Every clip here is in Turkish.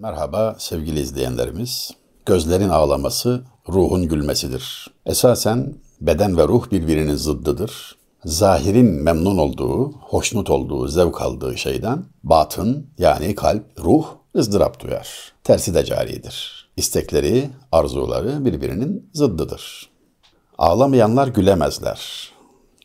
Merhaba sevgili izleyenlerimiz. Gözlerin ağlaması ruhun gülmesidir. Esasen beden ve ruh birbirinin zıddıdır. Zahirin memnun olduğu, hoşnut olduğu, zevk aldığı şeyden batın yani kalp, ruh ızdırap duyar. Tersi de caridir. İstekleri, arzuları birbirinin zıddıdır. Ağlamayanlar gülemezler.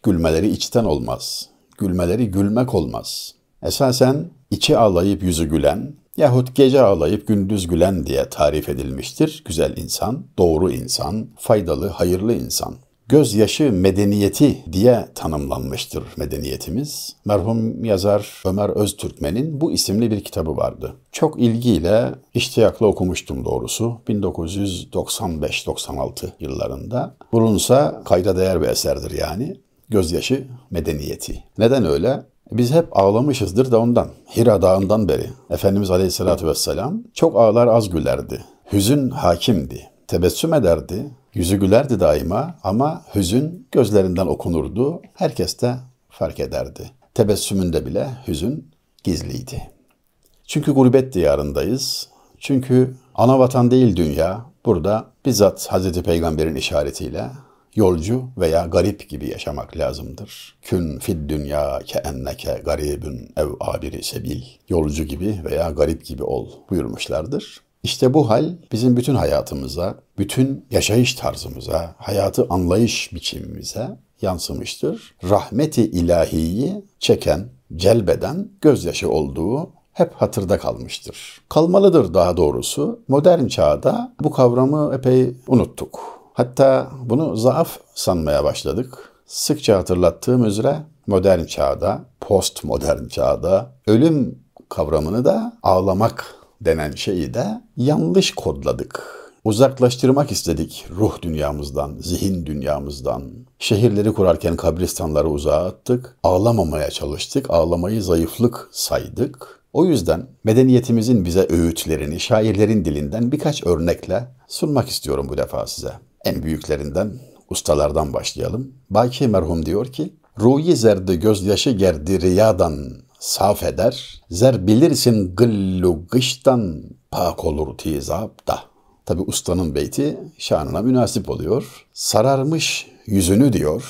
Gülmeleri içten olmaz. Gülmeleri gülmek olmaz. Esasen içi ağlayıp yüzü gülen, yahut gece ağlayıp gündüz gülen diye tarif edilmiştir güzel insan, doğru insan, faydalı, hayırlı insan. Gözyaşı medeniyeti diye tanımlanmıştır medeniyetimiz. Merhum yazar Ömer Öztürkmen'in bu isimli bir kitabı vardı. Çok ilgiyle, iştiyakla okumuştum doğrusu. 1995-96 yıllarında. Bulunsa kayda değer bir eserdir yani. Gözyaşı medeniyeti. Neden öyle? Biz hep ağlamışızdır da ondan. Hira Dağı'ndan beri Efendimiz Aleyhisselatü Vesselam çok ağlar az gülerdi. Hüzün hakimdi. Tebessüm ederdi. Yüzü gülerdi daima ama hüzün gözlerinden okunurdu. Herkes de fark ederdi. Tebessümünde bile hüzün gizliydi. Çünkü gurbet diyarındayız. Çünkü ana vatan değil dünya. Burada bizzat Hazreti Peygamber'in işaretiyle yolcu veya garip gibi yaşamak lazımdır. Kün fid dünya ke enneke garibün ev abiri sebil. Yolcu gibi veya garip gibi ol buyurmuşlardır. İşte bu hal bizim bütün hayatımıza, bütün yaşayış tarzımıza, hayatı anlayış biçimimize yansımıştır. Rahmeti ilahiyi çeken, celbeden gözyaşı olduğu hep hatırda kalmıştır. Kalmalıdır daha doğrusu. Modern çağda bu kavramı epey unuttuk. Hatta bunu zaaf sanmaya başladık. Sıkça hatırlattığım üzere modern çağda, postmodern çağda ölüm kavramını da ağlamak denen şeyi de yanlış kodladık. Uzaklaştırmak istedik ruh dünyamızdan, zihin dünyamızdan. Şehirleri kurarken kabristanları uzağa attık. Ağlamamaya çalıştık. Ağlamayı zayıflık saydık. O yüzden medeniyetimizin bize öğütlerini şairlerin dilinden birkaç örnekle sunmak istiyorum bu defa size. En büyüklerinden, ustalardan başlayalım. Baki merhum diyor ki, Ruhi zerdi gözyaşı gerdi riyadan saf eder, zer bilirsin gıllu gıştan pak olur tizap da. Tabi ustanın beyti şanına münasip oluyor. Sararmış yüzünü diyor,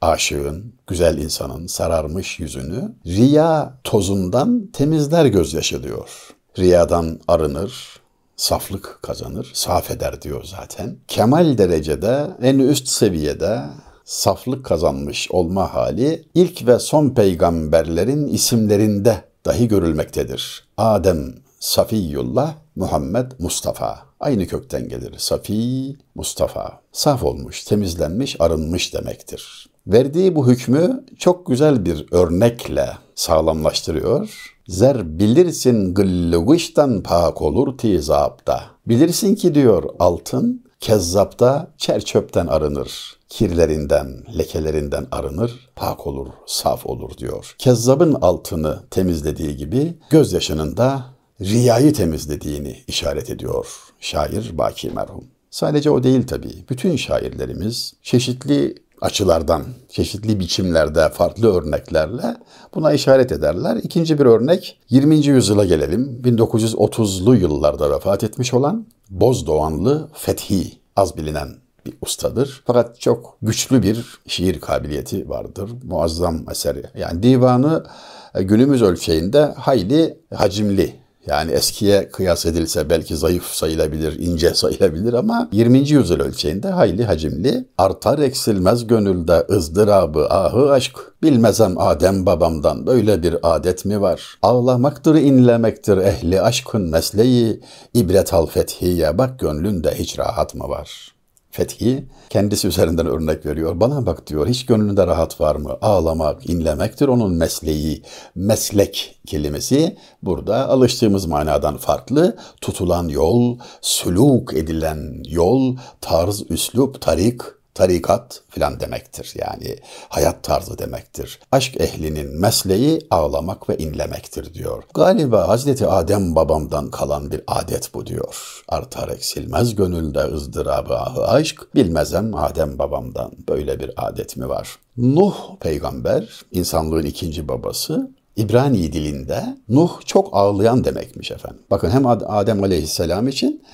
aşığın, güzel insanın sararmış yüzünü, riya tozundan temizler gözyaşı diyor. Riyadan arınır, saflık kazanır, saf eder diyor zaten. Kemal derecede, en üst seviyede saflık kazanmış olma hali ilk ve son peygamberlerin isimlerinde dahi görülmektedir. Adem Safiyullah, Muhammed Mustafa. Aynı kökten gelir. Safi, Mustafa. Saf olmuş, temizlenmiş, arınmış demektir. Verdiği bu hükmü çok güzel bir örnekle sağlamlaştırıyor. Zer bilirsin gılluguştan pak olur tizapta. Bilirsin ki diyor altın kezzapta çer çöpten arınır. Kirlerinden, lekelerinden arınır, pak olur, saf olur diyor. Kezzabın altını temizlediği gibi gözyaşının da riyayı temizlediğini işaret ediyor şair Baki merhum. Sadece o değil tabii. Bütün şairlerimiz çeşitli açılardan, çeşitli biçimlerde, farklı örneklerle buna işaret ederler. İkinci bir örnek 20. yüzyıla gelelim. 1930'lu yıllarda vefat etmiş olan Bozdoğanlı Fethi az bilinen bir ustadır. Fakat çok güçlü bir şiir kabiliyeti vardır. Muazzam eseri. Yani divanı e, günümüz ölçeğinde hayli hacimli yani eskiye kıyas edilse belki zayıf sayılabilir, ince sayılabilir ama 20. yüzyıl ölçeğinde hayli hacimli. Artar eksilmez gönülde ızdırabı ahı aşk. Bilmezem Adem babamdan böyle bir adet mi var? Ağlamaktır inlemektir ehli aşkın mesleği. İbret al fethiye bak gönlünde hiç rahat mı var?'' Fethi kendisi üzerinden örnek veriyor. Bana bak diyor hiç gönlünde rahat var mı? Ağlamak, inlemektir onun mesleği. Meslek kelimesi burada alıştığımız manadan farklı. Tutulan yol, süluk edilen yol, tarz, üslup, tarik, tarikat filan demektir. Yani hayat tarzı demektir. Aşk ehlinin mesleği ağlamak ve inlemektir diyor. Galiba Hazreti Adem babamdan kalan bir adet bu diyor. Artar eksilmez gönülde ızdırabı ahı aşk, bilmezem Adem babamdan böyle bir adet mi var? Nuh peygamber, insanlığın ikinci babası, İbrani dilinde Nuh çok ağlayan demekmiş efendim. Bakın hem Adem aleyhisselam için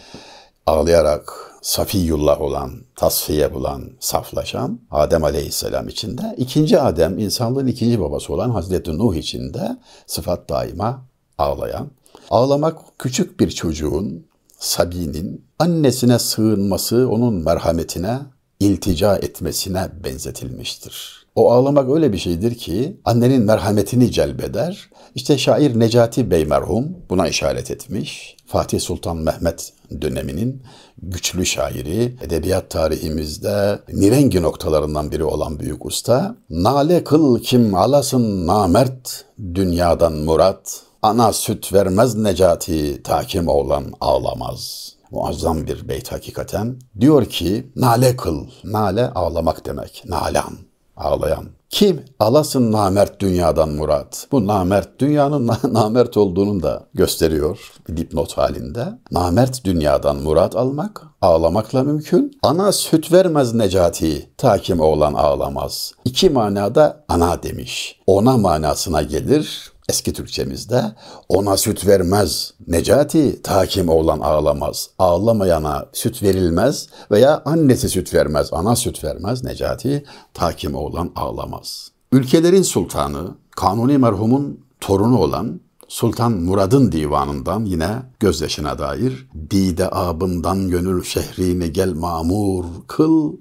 ağlayarak Safiyullah olan, tasfiye bulan, saflaşan Adem aleyhisselam için de ikinci Adem, insanlığın ikinci babası olan Hazreti Nuh için de sıfat daima ağlayan. Ağlamak küçük bir çocuğun, Sabi'nin annesine sığınması, onun merhametine, iltica etmesine benzetilmiştir. O ağlamak öyle bir şeydir ki annenin merhametini celbeder. İşte şair Necati Bey merhum buna işaret etmiş. Fatih Sultan Mehmet döneminin güçlü şairi, edebiyat tarihimizde nirengi noktalarından biri olan büyük usta. Nale kıl kim alasın namert, dünyadan murat, ana süt vermez Necati, takim oğlan ağlamaz.'' muazzam bir beyt hakikaten. Diyor ki nale kıl. Nale ağlamak demek. Nalan. Ağlayan. Kim alasın namert dünyadan murat. Bu namert dünyanın namert olduğunu da gösteriyor bir dipnot halinde. Namert dünyadan murat almak ağlamakla mümkün. Ana süt vermez Necati, takim oğlan ağlamaz. İki manada ana demiş. Ona manasına gelir eski Türkçemizde ona süt vermez Necati takim oğlan ağlamaz. Ağlamayana süt verilmez veya annesi süt vermez, ana süt vermez Necati takim oğlan ağlamaz. Ülkelerin sultanı Kanuni merhumun torunu olan Sultan Murad'ın divanından yine gözyaşına dair Dide abından gönül şehrini gel mamur kıl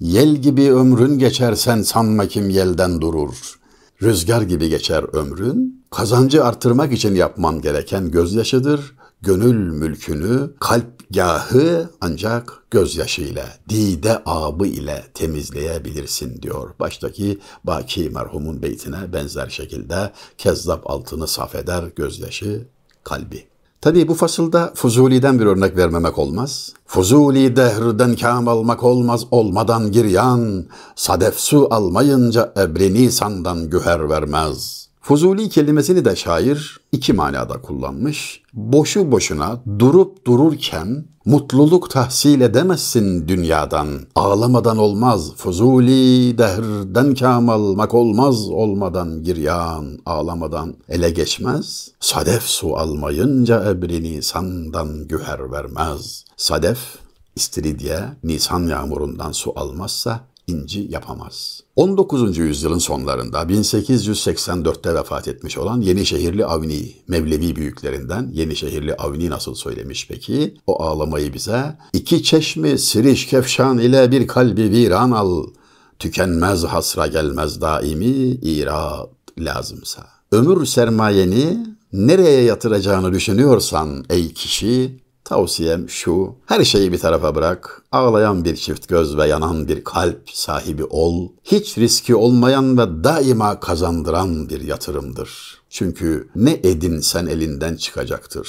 Yel gibi ömrün geçer sen sanma kim yelden durur. Rüzgar gibi geçer ömrün, kazancı artırmak için yapman gereken gözyaşıdır. Gönül mülkünü, kalp gahı ancak gözyaşıyla, dide abı ile temizleyebilirsin diyor. Baştaki Baki merhumun beytine benzer şekilde kezzap altını saf eder gözyaşı kalbi. Tabii bu fasılda Fuzuli'den bir örnek vermemek olmaz. Fuzuli dehrden kam almak olmaz olmadan giryan, sadef su almayınca ebri nisandan güher vermez.'' Fuzuli kelimesini de şair iki manada kullanmış. Boşu boşuna durup dururken mutluluk tahsil edemezsin dünyadan. Ağlamadan olmaz. Fuzuli dehrden kam almak olmaz olmadan giryan. Ağlamadan ele geçmez. Sadef su almayınca ebrini sandan güher vermez. Sadef istiridye Nisan yağmurundan su almazsa inci yapamaz. 19. yüzyılın sonlarında 1884'te vefat etmiş olan Yenişehirli Avni, Mevlevi büyüklerinden Yenişehirli Avni nasıl söylemiş peki? O ağlamayı bize iki çeşmi siriş kefşan ile bir kalbi viran al. Tükenmez hasra gelmez daimi irad lazımsa. Ömür sermayeni nereye yatıracağını düşünüyorsan ey kişi Tavsiyem şu, her şeyi bir tarafa bırak, ağlayan bir çift göz ve yanan bir kalp sahibi ol. Hiç riski olmayan ve daima kazandıran bir yatırımdır. Çünkü ne edinsen elinden çıkacaktır.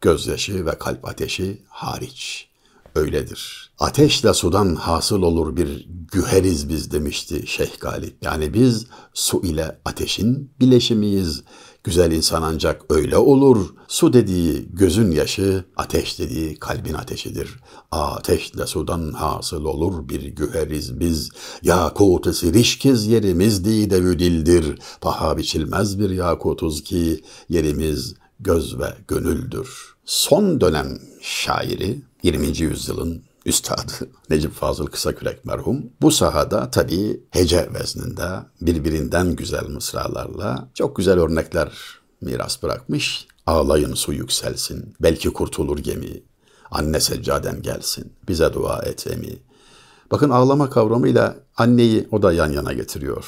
Gözyaşı ve kalp ateşi hariç. Öyledir. Ateşle sudan hasıl olur bir güheriz biz demişti Şeyh Galip. Yani biz su ile ateşin bileşimiyiz. Güzel insan ancak öyle olur. Su dediği gözün yaşı, ateş dediği kalbin ateşidir. Ateşle sudan hasıl olur bir güheriz biz. Yakut-ı sirişkiz yerimiz dide dildir. Paha biçilmez bir yakutuz ki yerimiz göz ve gönüldür. Son dönem şairi 20. yüzyılın üstadı Necip Fazıl Kısakürek merhum bu sahada tabii hece vezninde birbirinden güzel mısralarla çok güzel örnekler miras bırakmış. Ağlayın su yükselsin, belki kurtulur gemi. Anne seccaden gelsin, bize dua et emi. Bakın ağlama kavramıyla anneyi o da yan yana getiriyor.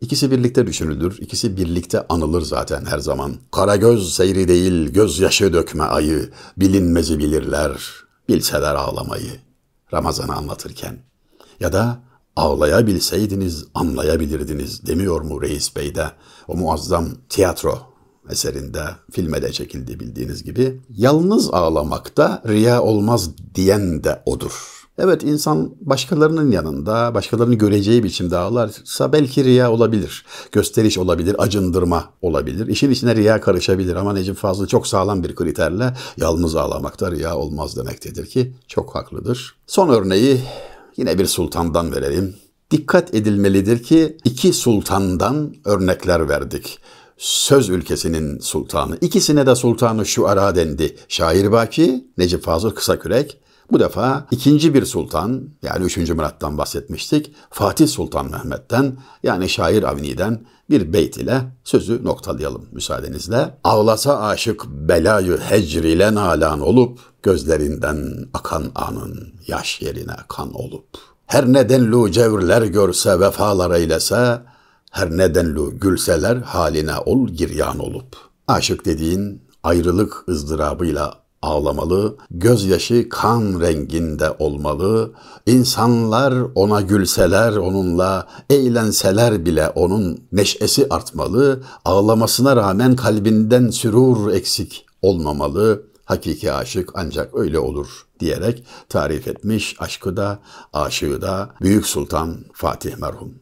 İkisi birlikte düşünülür, ikisi birlikte anılır zaten her zaman. Kara göz seyri değil, gözyaşı dökme ayı, bilinmezi bilirler, bilseler ağlamayı. Ramazan'ı anlatırken ya da ağlayabilseydiniz anlayabilirdiniz demiyor mu Reis Bey de o muazzam tiyatro eserinde filme de çekildi bildiğiniz gibi. Yalnız ağlamakta riya olmaz diyen de odur. Evet insan başkalarının yanında, başkalarının göreceği biçimde ağlarsa belki riya olabilir. Gösteriş olabilir, acındırma olabilir. İşin içine riya karışabilir ama Necip Fazıl çok sağlam bir kriterle yalnız ağlamakta riya olmaz demektedir ki çok haklıdır. Son örneği yine bir sultandan verelim. Dikkat edilmelidir ki iki sultandan örnekler verdik. söz ülkesinin sultanı. İkisine de sultanı şu ara dendi. Şair Baki, Necip Fazıl Kısakürek. Bu defa ikinci bir sultan yani 3. Murat'tan bahsetmiştik. Fatih Sultan Mehmet'ten yani şair Avni'den bir beyt ile sözü noktalayalım müsaadenizle. Ağlasa aşık belayı hecr ile nalan olup gözlerinden akan anın yaş yerine kan olup. Her nedenlu cevrler görse vefalar eylese, her nedenlu gülseler haline ol giryan olup. Aşık dediğin ayrılık ızdırabıyla ağlamalı, gözyaşı kan renginde olmalı, insanlar ona gülseler onunla, eğlenseler bile onun neşesi artmalı, ağlamasına rağmen kalbinden sürur eksik olmamalı, hakiki aşık ancak öyle olur diyerek tarif etmiş aşkı da aşığı da Büyük Sultan Fatih merhum.